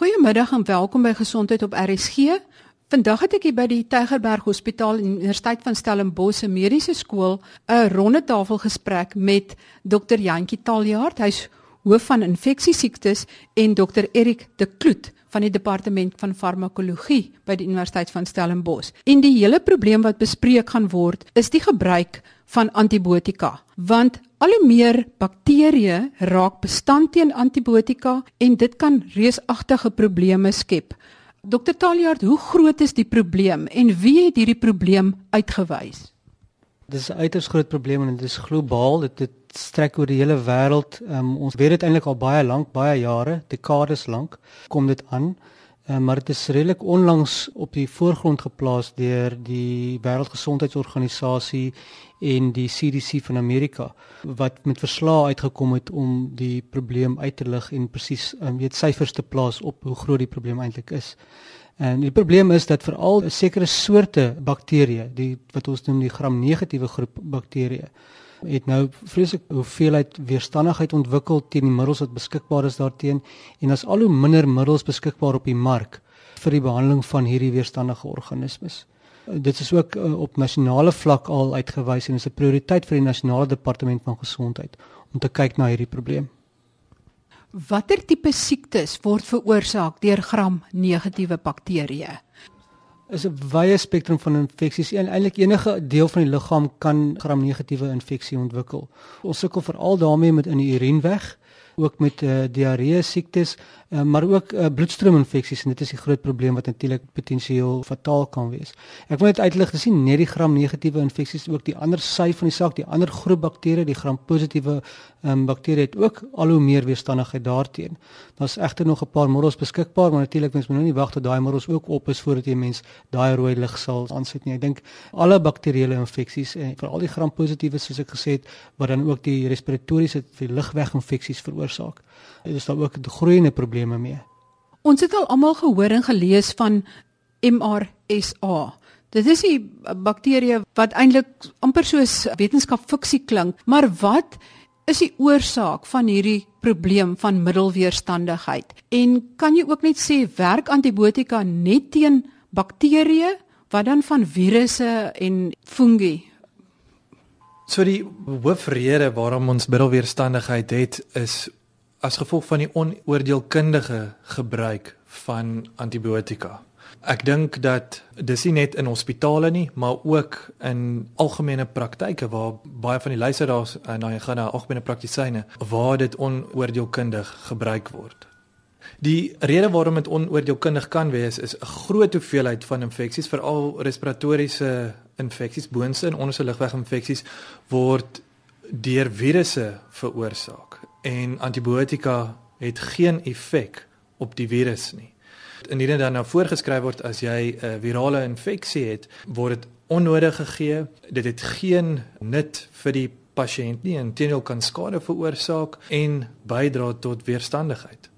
Goeiemiddag en welkom by Gesondheid op RSG. Vandag het ek hier by die Tygerberg Hospitaal en Universiteit van Stellenbosch Mediese Skool 'n ronde tafel gesprek met Dr. Jantjie Taljaard. Hy's hoof van infeksiesiektes en Dr. Erik de Kloet van die departement van farmakologie by die Universiteit van Stellenbosch. En die hele probleem wat bespreek gaan word, is die gebruik van antibiotika, want al hoe meer bakterieë raak bestand teen antibiotika en dit kan reusagtige probleme skep. Dr Taljaard, hoe groot is die probleem en wie het hierdie probleem uitgewys? Dit is 'n uiters groot probleem en dit is globaal. Dit, dit strek oor die hele wêreld. Um, ons weet dit eintlik al baie lank, baie jare, dekades lank kom dit aan. Um, maar dit is redelik onlangs op die voorgrond geplaas deur die Wêreldgesondheidsorganisasie en die CDC van Amerika wat met verslae uitgekom het om die probleem uit te lig en presies um, weet syfers te plaas op hoe groot die probleem eintlik is. En die probleem is dat veral sekere soorte bakterieë, die wat ons noem die gram-negatiewe groep bakterieë, het nou vreeslik hoeveelheid weerstandigheid ontwikkel teen die middels wat beskikbaar is daarteen en as al hoe minder middels beskikbaar op die mark vir die behandeling van hierdie weerstandige organismes. Dit is ook uh, op nasionale vlak al uitgewys en is 'n prioriteit vir die nasionale departement van gesondheid om te kyk na hierdie probleem. Watter tipe siektes word veroorsaak deur gram-negatiewe bakterieë? Is 'n wye spektrum van infeksies. En eintlik enige deel van die liggaam kan gram-negatiewe infeksie ontwikkel. Ons sukkel veral daarmee met in die urineweg ook met uh, diarree siektes, uh, maar ook uh, bloedstroominfeksies en dit is die groot probleem wat natuurlik potensieel fataal kan wees. Ek wil net uitlig, dis nie net die gram negatiewe infeksies ook die ander sy van die saak, die ander groep bakterieë, die gram positiewe um, bakterieë het ook al hoe meer weerstandigheid daarteen. Daar's egter nog 'n paar middels beskikbaar, maar natuurlik mens moet nou nie wag tot daai middels ook op is voordat jy mens daai rooi lig sal aansit nie. Ek dink alle bakterieële infeksies en veral die gram positiewe soos ek gesê het, wat dan ook die respiratoriese die lugweginfeksies veroorsaak veroorsaak. Dit is daar ook groeiende probleme mee. Ons het al almal gehoor en gelees van MRSA. Dit is 'n bakterie wat eintlik amper soos wetenskap fiksie klink, maar wat is die oorsaak van hierdie probleem van middelweerstandigheid? En kan jy ook net sê werk antibiotika net teen bakterieë wat dan van virusse en fungi? So die hoofrede waarom ons middelweerstandigheid het is as gevolg van die onoordeelkundige gebruik van antibiotika. Ek dink dat dis nie net in hospitale nie, maar ook in algemene praktyke waar baie van die luisteraars eh, nou gaan na algemene praktisyne waar dit onoordeelkundig gebruik word. Die rede waarom dit onoordeelkundig kan wees is 'n groot hoeveelheid van infeksies, veral respiratoriese infeksies, boonste en onderste lugweginfeksies word deur virusse veroorsaak en antibiotika het geen effek op die virus nie. Indien dit dan nou voorgeskryf word as jy 'n virale infeksie het, word dit onnodig gegee. Dit het geen nut vir die pasiënt nie en teenoor kan skade veroorsaak en bydra tot weerstandigheid.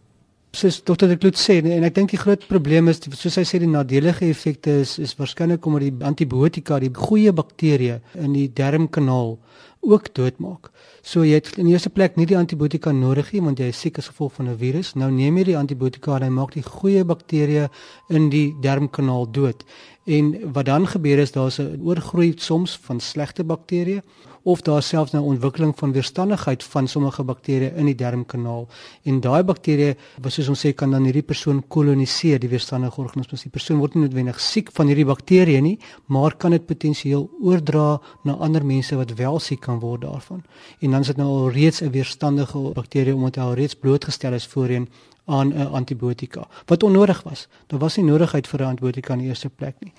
Soos dokter De Kloet sê en ek dink die groot probleem is soos hy sê die nadelige effekte is is waarskynlik omdat die antibiotika die goeie bakterieë in die darmkanaal ook doodmaak. So jy het in die eerste plek nie die antibiotika nodig nie want jy is siek as gevolg van 'n virus. Nou neem jy die antibiotika en hy maak die goeie bakterieë in die darmkanaal dood. En wat dan gebeur is daar's 'n oorgroei soms van slegte bakterieë of daar selfs nou ontwikkeling van weerstandigheid van sommige bakterieë in die darmkanaal. En daai bakterieë wat soos ons sê kan dan hierdie persoon koloniseer die weerstandige organismes. Die persoon word nie noodwendig siek van hierdie bakterieë nie maar kan dit potensieel oordra na ander mense wat wel siek kan word daarvan. En dan is dit nou al reeds 'n weerstandige bakterie omdat hy al reeds blootgestel is voorheen aan 'n antibiotika wat onnodig was. Daar was nie nodigheid vir 'n antibiotika in die eerste plek nie.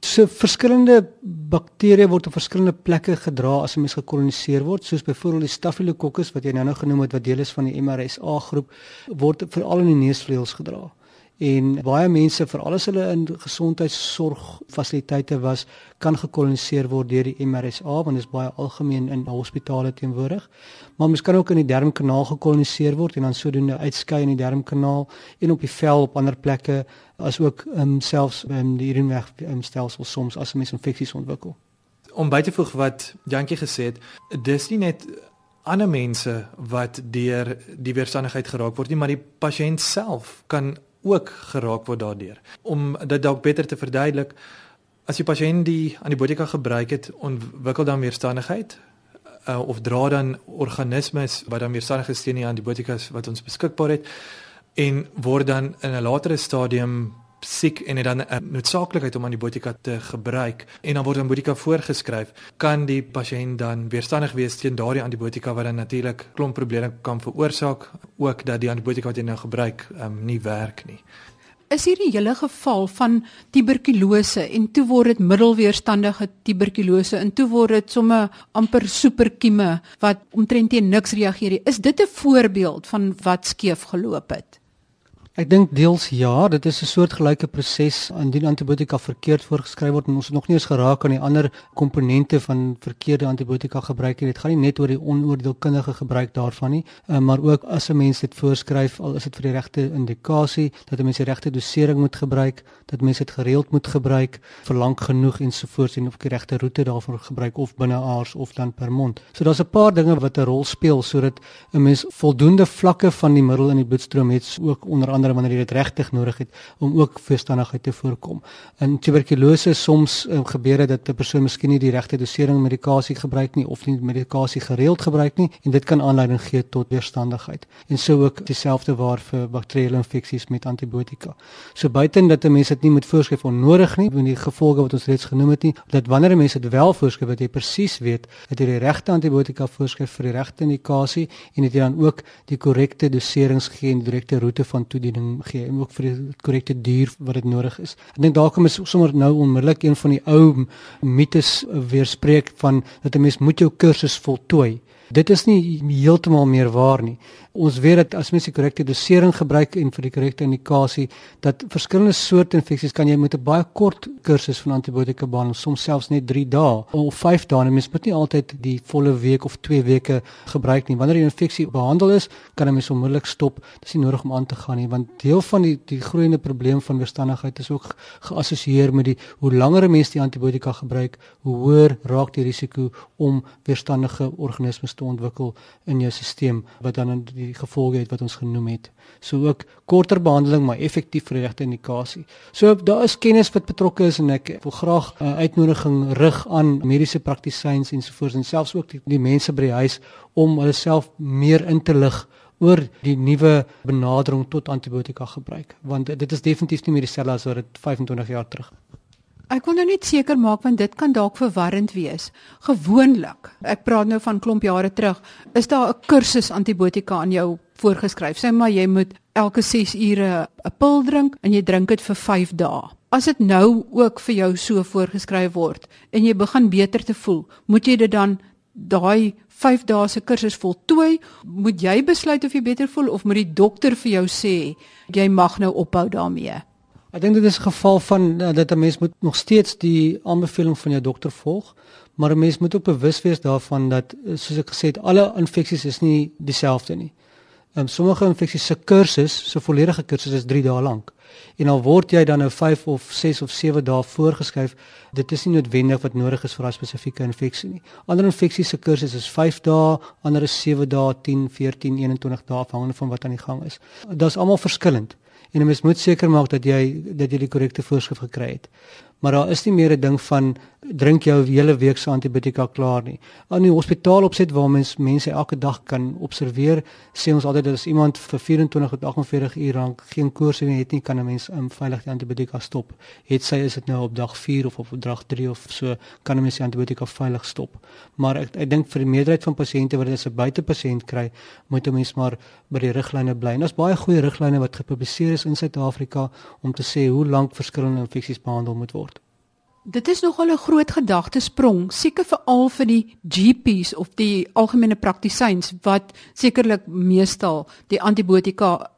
So verskillende bakterieë word op verskillende plekke gedra as 'n mens gekoloniseer word, soos byvoorbeeld die Staphylococcus wat jy nou nou genoem het wat deel is van die MRSA groep, word veral in die neusvleuels gedra en baie mense veral as hulle in gesondheidsorg fasiliteite was kan gekoloniseer word deur die MRSA want dit is baie algemeen in hospitale teenwoordig. Maar mens kan ook in die darmkanaal gekoloniseer word en dan sodoende uitskei in die darmkanaal en op die vel op ander plekke as ook um, selfs in um, die urineweg um, stelsel soms as 'n mens infeksies ontwikkel. Om by te voeg wat Jantjie gesê het dis nie net ander mense wat deur die weerstandigheid geraak word nie maar die pasiënt self kan ook geraak word daardeur. Om dit dalk beter te verduidelik, as die pasiënt die antibiotika gebruik het, ontwikkel dan weerstandigheid uh, of dra dan organismes wat dan weerstandig is teen die antibiotika wat ons beskikbaar het en word dan in 'n latere stadium siek en het dan 'n noodsaaklikheid om antibiotika te gebruik en dan word antibiotika voorgeskryf, kan die pasiënt dan weerstandig wees teen daardie antibiotika wat dan natuurlik klomp probleme kan veroorsaak, ook dat die antibiotika wat jy nou gebruik, um, nie werk nie. Is hier 'n hele geval van tuberkulose en toe word dit middelweerstandige tuberkulose en toe word dit sommer amper superkieme wat omtrent teen niks reageer. Is dit 'n voorbeeld van wat skeef geloop het? Ek dink deels ja, dit is 'n soortgelyke proses indien antibiotika verkeerd voorgeskryf word en ons het nog nie eens geraak aan die ander komponente van verkeerde antibiotika gebruik nie. Dit gaan nie net oor die onoordeelkundige gebruik daarvan nie, eh, maar ook as 'n mens dit voorskryf, al is dit vir die regte indikasie, dat 'n mens die regte dosering moet gebruik, dat mens dit gereeld moet gebruik, vir lank genoeg ensovoorts en of die regte roete daarvoor gebruik of binne aars of dan per mond. So daar's 'n paar dinge wat 'n rol speel sodat 'n mens voldoende vlakke van die middel in die bloedstroom het, ook onder andere wanneer jy dit regtig nodig het om ook verstandigheid te voorkom. In tuberkulose soms um, gebeur dit dat 'n persoon miskien nie die regte dosering medikasie gebruik nie of nie medikasie gereeld gebruik nie en dit kan aanleiding gee tot weerstandigheid. En so ook dieselfde waar vir bakterieële infeksies met antibiotika. So buiten dat 'n mens dit nie moet voorskryf onnodig nie, met die gevolge wat ons reeds genoem het nie, dat wanneer 'n mens dit wel voorskryf, dat jy presies weet dat jy die regte antibiotika voorskryf vir die regte indikasie en dat jy dan ook die korrekte doserings gee en die direkte roete van toediening opleiding gee en ook vir die korrekte duur wat dit nodig is. Ek dink daar kom is sommer nou onmiddellik een van die ou mites weerspreek van dat 'n mens moet jou kursus voltooi. Dit is nie heeltemal meer waar nie ons weet dat as mens die korrekte dosering gebruik en vir die korrekte indikasie dat verskillende soorte infeksies kan jy met 'n baie kort kursus van antibiotika behandel, soms selfs net 3 dae of 5 dae. En mens moet nie altyd die volle week of 2 weke gebruik nie. Wanneer die infeksie behandel is, kan 'n mens onmiddellik stop. Dit is nie nodig om aan te gaan nie, want deel van die die groeiende probleem van weerstandigheid is ook geassosieer met die hoe langer 'n mens die antibiotika gebruik, hoe hoër raak die risiko om weerstandige organismes te ontwikkel in jou stelsel wat dan die gevolge het wat ons genoem het. So ook korter behandeling maar effektief vir die regte indikasie. So daar is kennis wat betrokke is en ek wil graag 'n uh, uitnodiging rig aan mediese praktisyns en sovoorts en selfs ook die, die mense by die huis om hulle self meer in te lig oor die nuwe benadering tot antibiotika gebruik want dit is definitief nie meer dieselfde as wat dit 25 jaar terug Ek wil nou net seker maak want dit kan dalk verwarrend wees. Gewoonlik, ek praat nou van klomp jare terug, is daar 'n kursus antibiotika aan jou voorgeskryf. Sê maar jy moet elke 6 ure 'n pil drink en jy drink dit vir 5 dae. As dit nou ook vir jou so voorgeskryf word en jy begin beter te voel, moet jy dit dan daai 5 dae se kursus voltooi? Moet jy besluit of jy beter voel of moet die dokter vir jou sê jy mag nou ophou daarmee? Ek dink dit is 'n geval van uh, dat 'n mens moet nog steeds die aanbeveling van jou dokter volg, maar 'n mens moet ook bewus wees daarvan dat eh, soos ek gesê het, alle infeksies is nie dieselfde nie. Ehm um, sommige infeksies se kursus, so volledige kursus is 3 dae lank. En al word jy dan nou 5 of 6 of 7 dae voorgeskryf, dit is nie noodwendig wat nodig is vir 'n spesifieke infeksie nie. Ander infeksies se kursus is 5 dae, ander is 7 dae, 10, 14, 21 dae afhangende van wat aan die gang is. Dit is almal verskillend en 'n mens moet seker maak dat jy dat jy die korrekte voorskrif gekry het. Maar daar is nie meer 'n ding van drink jou hele week se antibiotika klaar nie. Aan die hospitaal opset waar mens mense elke dag kan observeer, sê ons altyd dat as iemand vir 24 tot 48 uur lank geen koors het nie, kan 'n mens um, veilig die antibiotika stop. Het sy is dit nou op dag 4 of op dag 3 of so, kan 'n mens die antibiotika veilig stop. Maar ek ek dink vir die meerderheid van pasiënte wat dit as 'n buitepasiënt kry, moet 'n mens maar by die riglyne bly. En daar's baie goeie riglyne wat gepubliseer is in Suid-Afrika om te sê hoe lank verskillende infeksies behandel moet word. Dit is nogal 'n groot gedagtesprong, seker veral vir die GP's of die algemene praktisyns wat sekerlik meestal die antibiotika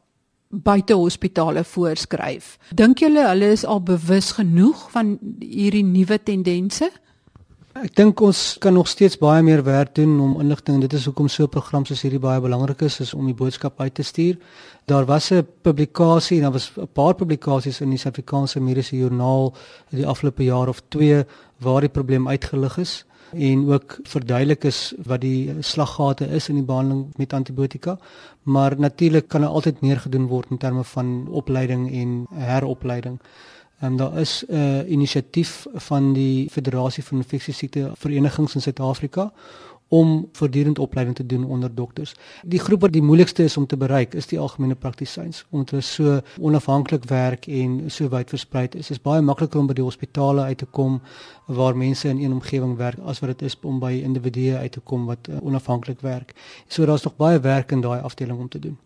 buite hospitale voorskryf. Dink julle hulle is al bewus genoeg van hierdie nuwe tendense? Ek dink ons kan nog steeds baie meer werk doen om inligting en dit is hoekom so 'n program soos hierdie baie belangrik is, is om die boodskap uit te stuur. Daar was 'n publikasie daar was 'n paar publikasies in die Suid-Afrikaanse Mediese Joernaal die afgelope jaar of 2 waar die probleem uitgelig is. en ook verduidelik is wat die slaggate is in die behandeling met antibiotika. Maar natuurlik kan er altyd meer gedoen word in terme van opleiding en heropleiding. En daar is 'n uh, inisiatief van die Federasie van Infeksiesiekte Verenigings in Suid-Afrika om voortdurend opleiding te doen onder dokters. Die groep wat die moeilikste is om te bereik is die algemene praktisyns omdat hulle so onafhanklik werk en so wyd versprei is. Dit is baie makliker om by die hospitale uit te kom waar mense in een omgewing werk as wat dit is om by individue uit te kom wat uh, onafhanklik werk. So daar's nog baie werk in daai afdeling om te doen.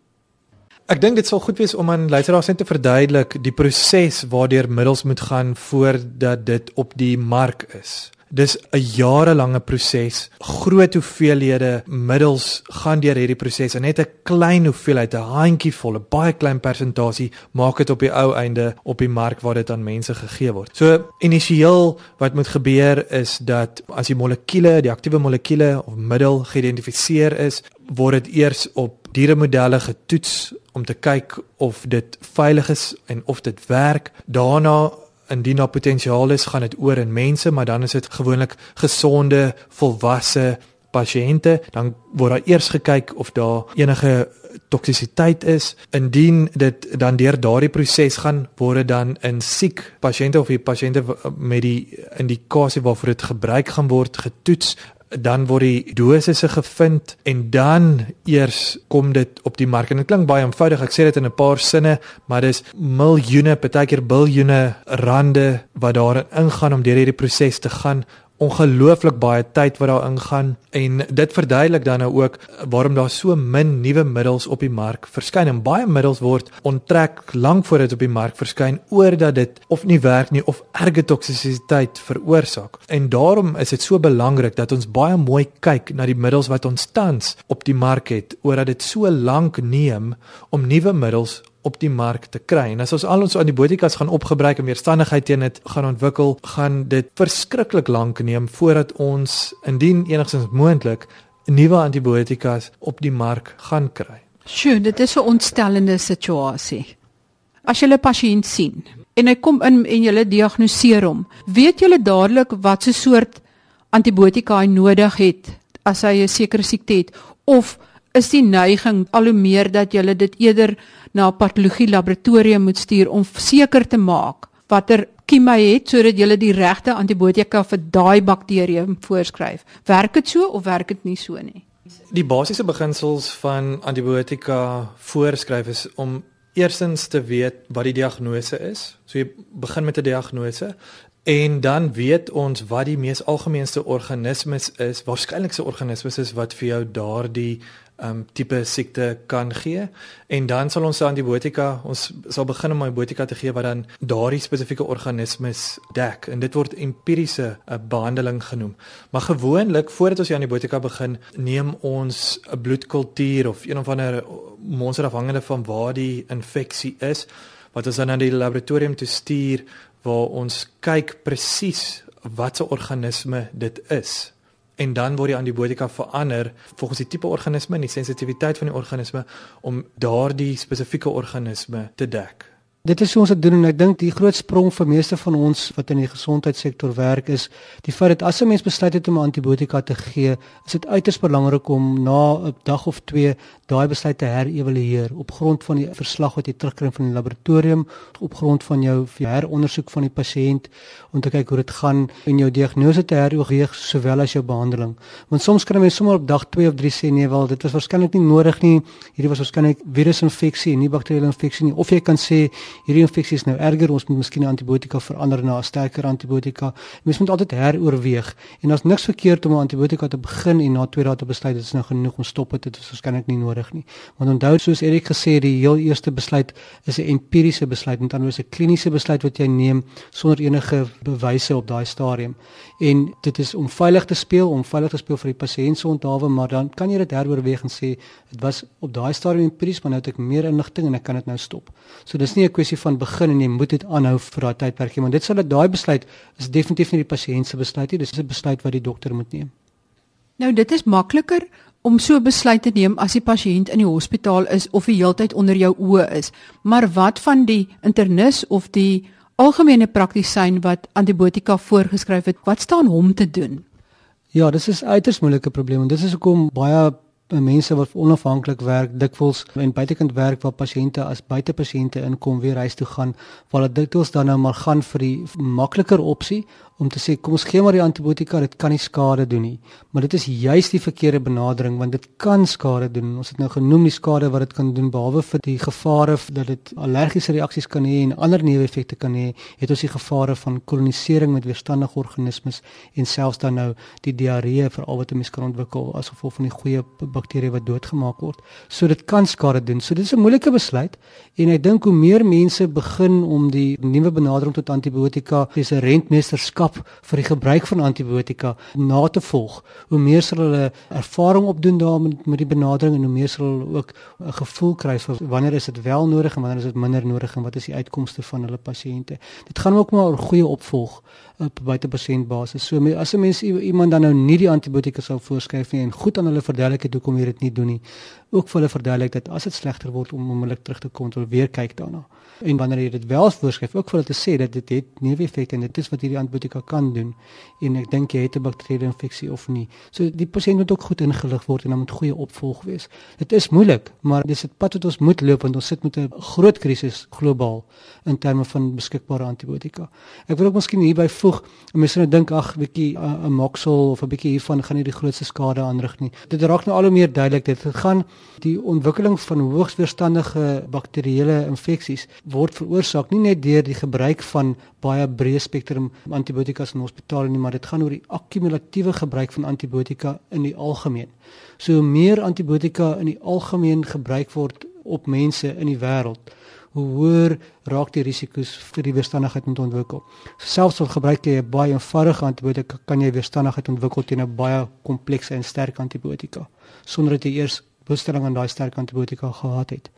Ek dink dit sal goed wees om aan luisteraars net te verduidelik die proses waardeur middels moet gaan voordat dit op die mark is. Dis 'n jarelange proses. Groot hoeveelhede middels gaan deur hierdie proses en net 'n klein hoeveelheid, 'n handjievol, 'n baie klein persentasie maak dit op die ou einde op die mark waar dit aan mense gegee word. So initieel wat moet gebeur is dat as die molekule, die aktiewe molekule of middel geïdentifiseer is, word dit eers op dieremodelle getoets om te kyk of dit veilig is en of dit werk. Daarna indien daar potensiaal is, gaan dit oor in mense, maar dan is dit gewoonlik gesonde, volwasse pasiënte. Dan word daar eers gekyk of daar enige toksisiteit is. Indien dit dan deur daardie proses gaan, word dit dan in siek pasiënte of die pasiënte met die indikasie waarvoor dit gebruik gaan word getoets dan word die dosisse gevind en dan eers kom dit op die mark. En dit klink baie eenvoudig ek sê dit in 'n paar sinne maar dis miljoene partykeer biljoene rande wat daarin ingaan om deur hierdie proses te gaan ongelooflik baie tyd wat daar ingaan en dit verduidelik dan nou ook waarom daar so min nuwe middels op die mark verskyn en baie middels word onttrek lank voor dit op die mark verskyn oordat dit of nie werk nie of erge toksisiteit veroorsaak. En daarom is dit so belangrik dat ons baie mooi kyk na die middels wat ons tans op die mark het oordat dit so lank neem om nuwe middels op die mark te kry. En as ons al ons antibiotikas gaan opgebruik en weerstandigheid teen dit gaan ontwikkel, gaan dit verskriklik lank neem voordat ons indien enigstens moontlik nuwe antibiotikas op die mark gaan kry. Sjoe, dit is 'n ontstellende situasie. As jy 'n pasiënt sien en hy kom in en jy diagnoseer hom, weet jy dadelik wat se soort antibiotika hy nodig het as hy 'n sekere siekte het of is die neiging al hoe meer dat jy dit eerder na 'n patologie laboratorium moet stuur om seker te maak watter kiem hy het sodat jy die regte antibiotika vir daai bakterieë voorskryf. Werk dit so of werk dit nie so nie? Die basiese beginsels van antibiotika voorskryf is om eerstens te weet wat die diagnose is. So jy begin met 'n diagnose en dan weet ons wat die mees algemeenste organismes is, waarskynlikste organismes is wat vir jou daardie um tipe siekte kan gee. En dan sal ons antibiotika ons sal begin om antibiotika te gee wat dan daardie spesifieke organismes dek. En dit word empiriese uh, behandeling genoem. Maar gewoonlik voordat ons die antibiotika begin neem ons 'n bloedkultuur of een of ander monster afhangende van waar die infeksie is wat ons dan na die laboratorium toe stuur waar ons kyk presies watse organisme dit is en dan word die antibiotika verander volgens die tipe organisme en die sensitiwiteit van die organisme om daardie spesifieke organisme te dek. Dit is hoe ons dit doen en ek dink die groot sprong vir meeste van ons wat in die gesondheidssektor werk is die feit dat as 'n mens besluit het om antibiotika te gee, is dit uiters belangrik om na 'n dag of 2 daai besluit te herevalueer op grond van die verslag wat jy terugkry van die laboratorium, op grond van jou herondersoek van die pasiënt om te kyk hoe dit gaan en jou diagnose te heroorweeg sowel as jou behandeling. Want soms kan mense sommer op dag 2 of 3 sê nee wel, dit was waarskynlik nie nodig nie. Hierdie was waarskynlik virusinfeksie en nie bakteriële infeksie nie. Of jy kan sê hierdie infeksie is nou erger, ons moet miskien antibiotika verander na 'n sterker antibiotika. Mens moet altyd heroorweeg en daar's niks verkeerd om 'n antibiotika te begin en na 2 dae te besluit dit is nou genoeg om stop dit, dit is waarskynlik nie nodig nie. Want onthou soos Erik gesê het, die heel eerste besluit is 'n empiriese besluit, met ander woorde 'n kliniese besluit wat jy neem sonder enige bewyse op daai stadium. En dit is om veilig te speel, om veilig te speel vir die pasiënt se onthawe, maar dan kan jy dit heroorweeg en sê dit was op daai stadium empiries, maar nou het ek meer inligting en ek kan dit nou stop. So dis nie 'n kwessie van begin en jy moet dit aanhou vir daai tydperkie, want dit sal daai besluit is definitief nie die pasiënt se besluit nie, dis 'n besluit wat die dokter moet neem. Nou dit is makliker om so besluit te neem as die pasiënt in die hospitaal is of die heeltyd onder jou oë is. Maar wat van die internis of die algemene praktisyn wat antibiotika voorgeskryf het, wat staan hom te doen? Ja, dis is uiters moeilike probleem en dit is hoekom baie mense wat onafhanklik werk dikwels en buitekant werk waar pasiënte as buitepasiënte inkom weer huis toe gaan waar dit dikwels dan nou maar gaan vir die makliker opsie om te sê kom ons gee maar die antibiotika dit kan nie skade doen nie. Maar dit is juist die verkeerde benadering want dit kan skade doen. Ons het nou genoem die skade wat dit kan doen behalwe vir die gevare dat dit allergiese reaksies kan hê en ander neeweffekte kan hê het ons die gevare van kolonisering met weerstandige organismes en selfs dan nou die diarree veral wat 'n mens kan ontwikkel as gevolg van die goeie bakterieë wat doodgemaak word. So dit kan skade doen. So dit is 'n moeilike besluit en ek dink hoe meer mense begin om die nuwe benadering tot antibiotika dis 'n rentmeesterskap wetenskap vir die gebruik van antibiotika na te volg. Hoe meer sal hulle ervaring opdoen daarmee met die benadering en hoe meer sal hulle ook 'n gevoel kry vir wanneer is dit wel nodig en wanneer is dit minder nodig en wat is die uitkomste van hulle pasiënte. Dit gaan ook maar oor goeie opvolg op buite pasiëntbasis. So as 'n mens iemand dan nou nie die antibiotika sou voorskryf nie en goed aan hulle verduidelik het hoekom jy dit nie doen nie, ook vir hulle verduidelik dat as dit slegter word om onmiddellik terug te kom, wil weer kyk daarna. En wanneer jy dit wel voorskryf, ook vir hulle te sê dat dit het neeweffekte en dit is wat hierdie antibiotika kan doen en ek dink jy het 'n bakterieële infeksie of nie. So die pasiënt moet ook goed ingelig word en dan moet goeie opvolg wees. Dit is moeilik, maar dis 'n pad wat ons moet loop want ons sit met 'n groot krisis globaal in terme van beskikbare antibiotika. Ek wil ook miskien hierby voeg, mense nou dink ag, bietjie 'n moksel of 'n bietjie hiervan gaan nie die grootste skade aanrig nie. Dit raak nou al hoe meer duidelik dit gaan die ontwikkeling van hoogs weerstandige bakterieële infeksies word veroorsaak nie net deur die gebruik van baie breë spektrum antibiotika in hospitale nie, maar dit gaan oor die akkumulatiewe gebruik van antibiotika in die algemeen. So meer antibiotika in die algemeen gebruik word op mense in die wêreld, hoe hoër raak die risiko's vir die weerstandigheid moet ontwikkel. Selfs al gebruik jy 'n baie eenvoudige antibiotika, kan jy weerstandigheid ontwikkel teen 'n baie komplekse en sterk antibiotika sonder dat jy eers blootstelling aan daai sterk antibiotika gehad het.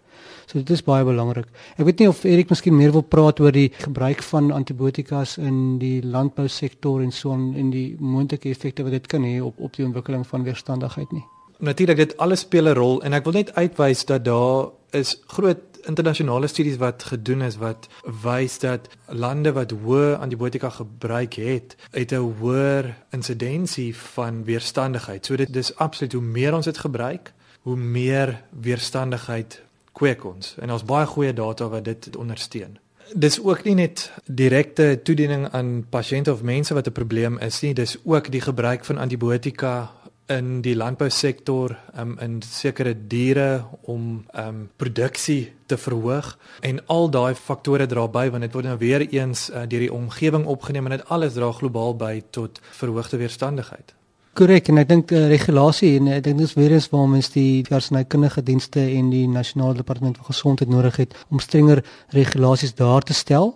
So dit is baie belangrik. Ek weet nie of Erik miskien meer wil praat oor die gebruik van antibiotikas in die landbousektor en so en die moontlike effekte wat dit kan hê op op die ontwikkeling van weerstandigheid nie. Natuurlik dit alles speel 'n rol en ek wil net uitwys dat daar is groot internasionale studies wat gedoen is wat wys dat lande wat hoë antibiotika gebruik het, het 'n hoër insidensie van weerstandigheid. So dit dis absoluut hoe meer ons dit gebruik, hoe meer weerstandigheid kweek ons en ons baie goeie data wat dit ondersteun. Dis ook nie net direkte toediening aan pasiënte of mense wat 'n probleem is nie, dis ook die gebruik van antibiotika in die landbousektor um, in sekere diere om um, produksie te verhoog en al daai faktore dra by want dit word nou weer eens uh, deur die omgewing opgeneem en dit alles dra globaal by tot verhoogde weerstandigheid. Korrek en ek dink uh, regulasie en ek dink dis weer eens waarom ons die versnykundige dienste en die nasionale departement van gesondheid nodig het om strenger regulasies daar te stel.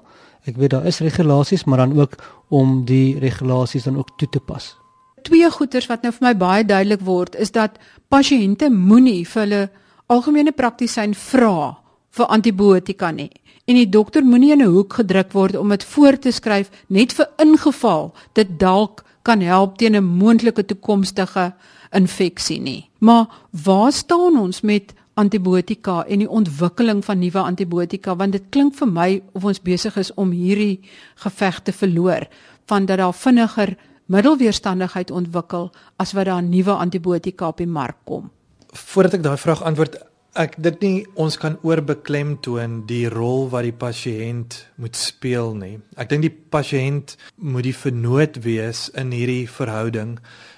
Ek weet daar is regulasies, maar dan ook om die regulasies dan ook toe te pas. Twee goeters wat nou vir my baie duidelik word is dat pasiënte moenie vir hulle algemene praktisyn vra vir antibiotika nie. En die dokter moenie in 'n hoek gedruk word om dit voor te skryf net vir ingeval dit dalk kan help teen 'n moontlike toekomstige infeksie nie. Maar waar staan ons met antibiotika en die ontwikkeling van nuwe antibiotika want dit klink vir my of ons besig is om hierdie geveg te verloor van dat daar vinniger middelweerstandigheid ontwikkel as wat daar nuwe antibiotika op die mark kom. Voordat ek daai vraag antwoord, Ek dit nie ons kan oorbeklem toon die rol wat die pasiënt moet speel nie. Ek dink die pasiënt moet die vernoot wees in hierdie verhouding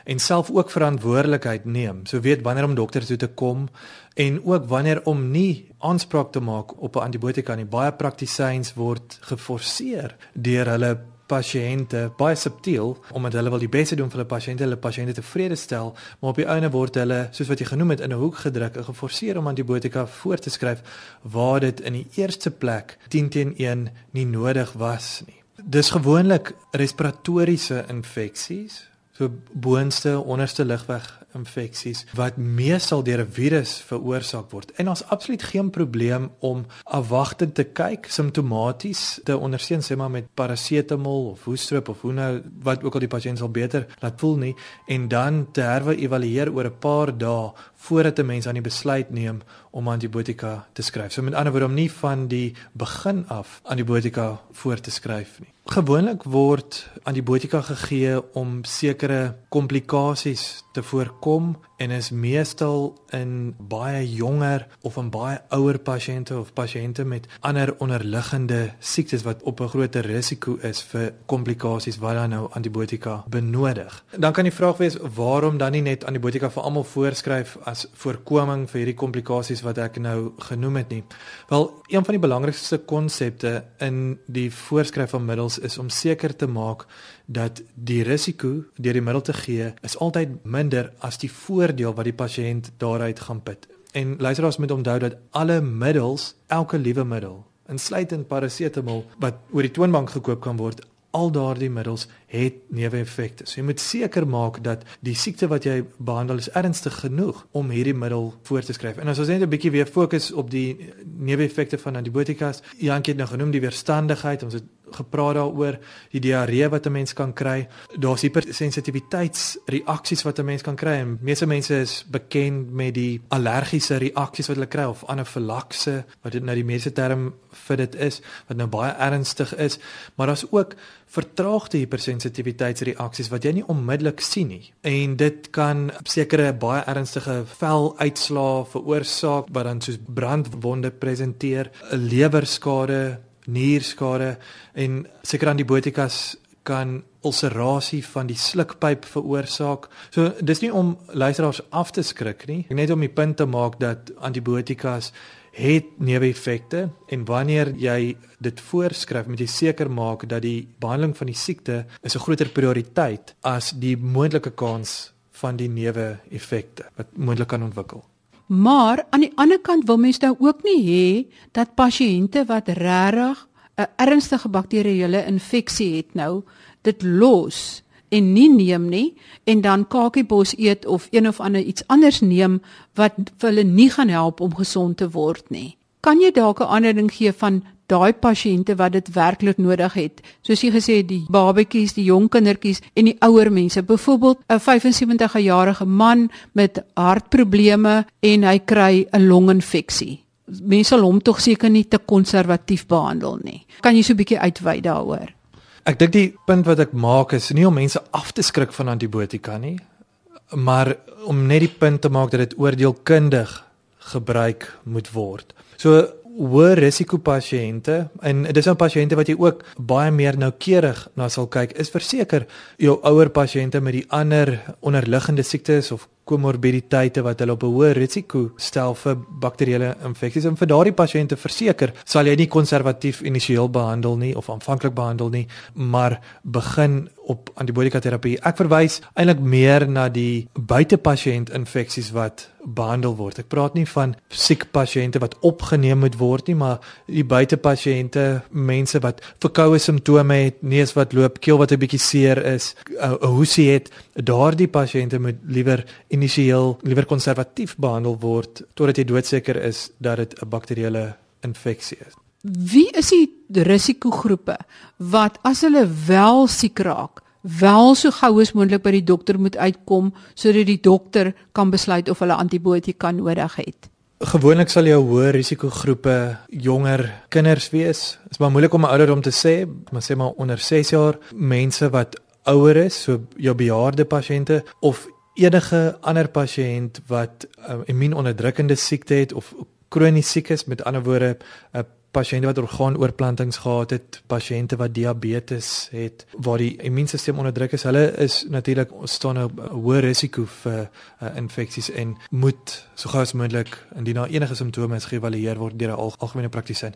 en self ook verantwoordelikheid neem. So weet wanneer om dokter toe te kom en ook wanneer om nie aanspraak te maak op 'n antibiotika nie. Baie praktisyns word geforseer deur hulle pasiënte baie subtiel omdat hulle wil die beste doen vir hulle pasiënte, hulle pasiënte tevrede stel, maar op die einde word hulle soos wat jy genoem het in 'n hoek gedruk en geforseer om antibiotika voor te skryf waar dit in die eerste plek 10 teen 1 nie nodig was nie. Dis gewoonlik respiratoriese infeksies, so boonste onderste lugweg infeksies wat meestal deur 'n virus veroorsaak word. En ons absoluut geen probleem om afwagtend te kyk, simptomaties te ondersteun sê maar met parasetamol of hoestroop of hoe nou wat ook al die pasiënt sal beter laat voel nie en dan te herwe evalueer oor 'n paar dae voordat 'n mens aan die besluit neem om antibiotika te skryf. So met ander woorde om nie van die begin af antibiotika voor te skryf nie. Gewoonlik word antibiotika gegee om sekere komplikasies te voorkom en is meestal in baie jonger of in baie ouer pasiënte of pasiënte met ander onderliggende siektes wat op 'n groter risiko is vir komplikasies wat dan nou antibiotika benodig. Dan kan die vraag wees waarom dan nie net antibiotika vir almal voorskryf as voorkoming vir hierdie komplikasies wat ek nou genoem het nie. Wel, een van die belangrikste konsepte in die voorskryf van middels is om seker te maak dat die risiko deur die middel te gee is altyd minder as die voordeel wat die pasiënt daaruit gaan put. En luisteraars moet onthou dat alle middels, elke liewe middel, insluitend parasetamol wat oor die toonbank gekoop kan word, al daardie middels het neeweffekte. So jy moet seker maak dat die siekte wat jy behandel is ernstig genoeg om hierdie middel voor te skryf. En as ons net 'n bietjie weer fokus op die neeweffekte van antibiotikas, Jankie het nou genoem die weerstandigheid, ons het gepraat daaroor die diarree wat 'n mens kan kry. Daar's hipersensitiwiteitsreaksies wat 'n mens kan kry. En meeste mense is bekend met die allergiese reaksies wat hulle kry of anafilakse wat dit nou die mediese term vir dit is wat nou baie ernstig is, maar daar's ook vertraagde hipersensitiwiteitsreaksies wat jy nie onmiddellik sien nie. En dit kan sekere baie ernstige veluitslae veroorsaak wat dan soos brandwonde presenteer, 'n lewerskade, nierskade en sekere antibiotikas kan ulcerasie van die slukpyp veroorsaak. So dis nie om luisteraars af te skrik nie, net om die punt te maak dat antibiotikas het neeweffekte en wanneer jy dit voorskryf moet jy seker maak dat die behandeling van die siekte is 'n groter prioriteit as die moontlike kans van die neeweffekte wat moontlik kan ontwikkel. Maar aan die ander kant wil mens nou ook nie hê dat pasiënte wat regtig 'n ernstige bakterieële infeksie het nou dit los en nie neem nie en dan kakiebos eet of een of ander iets anders neem wat vir hulle nie gaan help om gesond te word nie. Kan jy dalk 'n ander ding gee van daai pasiënte wat dit werklik nodig het? Soos jy gesê het, die babetjies, die jong kindertjies en die ouer mense. Byvoorbeeld 'n 75 jarige man met hartprobleme en hy kry 'n longinfeksie. Mense sal hom tog seker nie te konservatief behandel nie. Kan jy so 'n bietjie uitwy daaroor? Ek dink die punt wat ek maak is nie om mense af te skrik van antibiotika nie, maar om net die punt te maak dat dit oordeelkundig gebruik moet word. So hoë risiko pasiënte en dis nou pasiënte wat jy ook baie meer noukeurig na sal kyk is verseker jou ouer pasiënte met die ander onderliggende siektes of komorbiditeite wat hulle op 'n hoë risiko stel vir bakterieële infeksies en vir daardie pasiënte verseker sal jy nie konservatief initieel behandel nie of aanvanklik behandel nie maar begin op antibiotika terapie. Ek verwys eintlik meer na die buitepasiënt infeksies wat behandel word. Ek praat nie van siek pasiënte wat opgeneem moet word nie, maar die buitepasiënte, mense wat verkoue simptome het, neus wat loop, keel wat 'n bietjie seer is, 'n hoesie het, daardie pasiënte moet liewer initieel liewer konservatief behandel word totdat jy doodseker is dat dit 'n bakterieële infeksie is. Wie is die risikogroepe wat as hulle wel siek raak, wel so gou as moontlik by die dokter moet uitkom sodat die dokter kan besluit of hulle antibiotika nodig het? Gewoonlik sal jou hoë risikogroepe jonger kinders wees. Dit is maar moeilik om 'n ouderdom te sê, maar sê maar onder 6 jaar, mense wat ouer is, so jou bejaarde pasiënte of enige ander pasiënt wat 'n uh, immuunonderdrukkende siekte het of kronies siek is, met ander woorde 'n uh, pasiënte wat orgaanoorplantings gehad het, pasiënte wat diabetes het waar die immuunstelsel onderdruk is, hulle is natuurlik staan op hoë risiko vir uh, infeksies en moet so gou as moontlik indien daar enige simptome is geëvalueer word deur 'n al algemene praktisyn.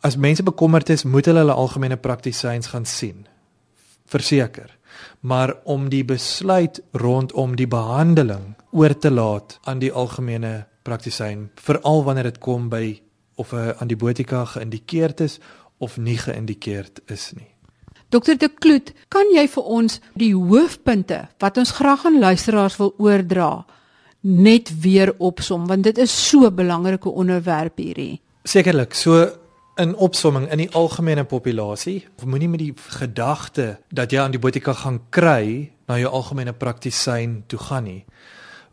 As mense bekommerd is, moet hulle hulle algemene praktisyns gaan sien. Verseker. Maar om die besluit rondom die behandeling oor te laat aan die algemene praktisyn, veral wanneer dit kom by of 'n antibiotika geïndikeerd is of nie geïndikeerd is nie. Dokter De Kloet, kan jy vir ons die hoofpunte wat ons graag aan luisteraars wil oordra net weer opsom want dit is so 'n belangrike onderwerp hierdie. Sekerlik. So in opsomming in die algemene populasie, moenie met die gedagte dat jy antibiotika gaan kry na jou algemene praktisyn toe gaan nie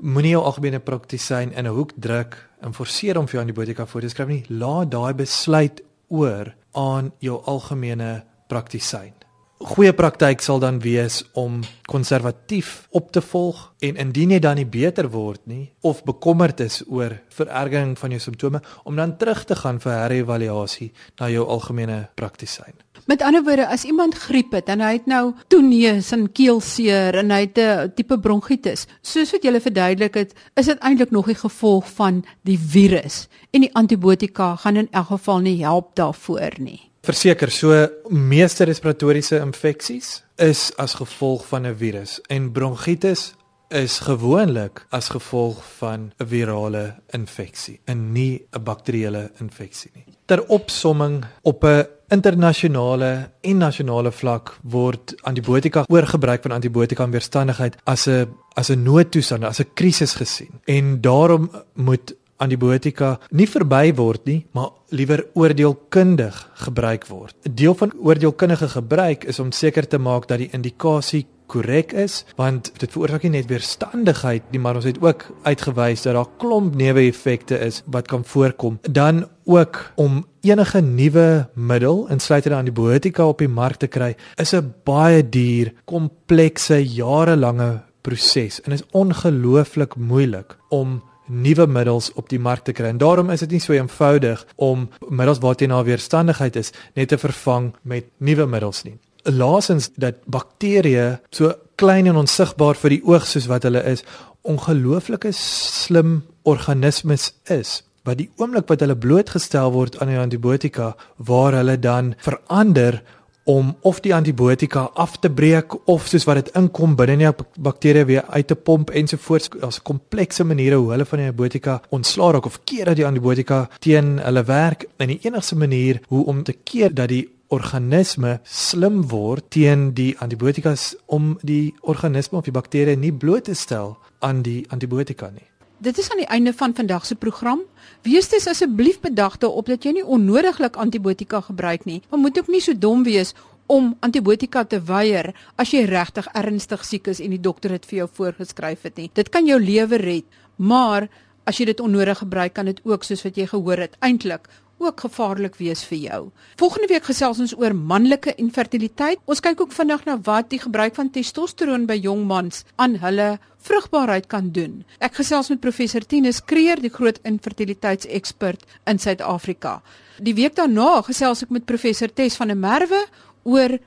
moenie jou algemene praktisyn in 'n hoek druk en forceer om vir jou antibiotika voor te skryf nie. Laat daai besluit oor aan jou algemene praktisyn goeie praktyk sal dan wees om konservatief op te volg en indien jy dan nie beter word nie of bekommerd is oor verergering van jou simptome om dan terug te gaan vir herëvaluasie na jou algemene praktisyn. Met ander woorde, as iemand griep het en hy het nou toeneus en keelseer en hy het 'n tipe bronkietis, soos wat jy verduidelik het, is dit eintlik nog 'n gevolg van die virus en die antibiotika gaan in elk geval nie help daarvoor nie. Verseker, so meeste respiratoriese infeksies is as gevolg van 'n virus en bronkietis is gewoonlik as gevolg van 'n virale infeksie en nie 'n bakterieële infeksie nie. Ter opsomming op 'n internasionale en nasionale vlak word antibiotika oorgebruik van antibiotika weerstandigheid as 'n as 'n noodtoestand, as 'n krisis gesien. En daarom moet antibiotika nie verby word nie, maar liewer oordeelkundig gebruik word. 'n Deel van oordeelkundige gebruik is om seker te maak dat die indikasie korrek is, want dit veroorsaak nie net weerstandigheid nie, maar ons het ook uitgewys dat daar klomp neeweffekte is wat kan voorkom. Dan ook om enige nuwe middel, insluitende antibiotika op die mark te kry, is 'n baie duur, komplekse, jarelange proses en is ongelooflik moeilik om nuwe middels op die mark te kry. En daarom is dit nie so eenvoudig om middels waarteen daar weerstandigheid is net te vervang met nuwe middels nie. Laasens dat bakterieë so klein en onsigbaar vir die oog soos wat hulle is, ongelooflike slim organismes is wat die oomblik wat hulle blootgestel word aan die antibiotika waar hulle dan verander om of die antibiotika af te breek of soos wat dit inkom binne in die bakterieë weer uit te pomp ensovoorts as komplekse maniere hoe hulle van die antibiotika ontslaa raak of keer dat die antibiotika teen hulle werk en die enigste manier hoe om te keer dat die organisme slim word teen die antibiotikas om die organisme of die bakterieë nie bloot te stel aan die antibiotika nie Dit is aan die einde van vandag se program. Wees dus asseblief bedag daarop dat jy nie onnodiglik antibiotika gebruik nie. Maar moet ook nie so dom wees om antibiotika te weier as jy regtig ernstig siek is en die dokter dit vir jou voorgeskryf het nie. Dit kan jou lewe red, maar as jy dit onnodig gebruik kan dit ook soos wat jy gehoor het eintlik ook gevaarlik wees vir jou. Volgende week gesels ons oor manlike infertiliteit. Ons kyk ook vandag na wat die gebruik van testosteron by jong mans aan hulle vrugbaarheid kan doen. Ek gesels met professor Tinus Kreer, die groot infertiliteitsekspert in Suid-Afrika. Die week daarna gesels ek met professor Tes van der Merwe oor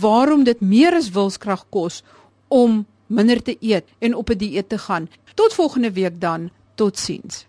waarom dit meer as wilskrag kos om minder te eet en op 'n dieet te gaan. Tot volgende week dan. Totsiens.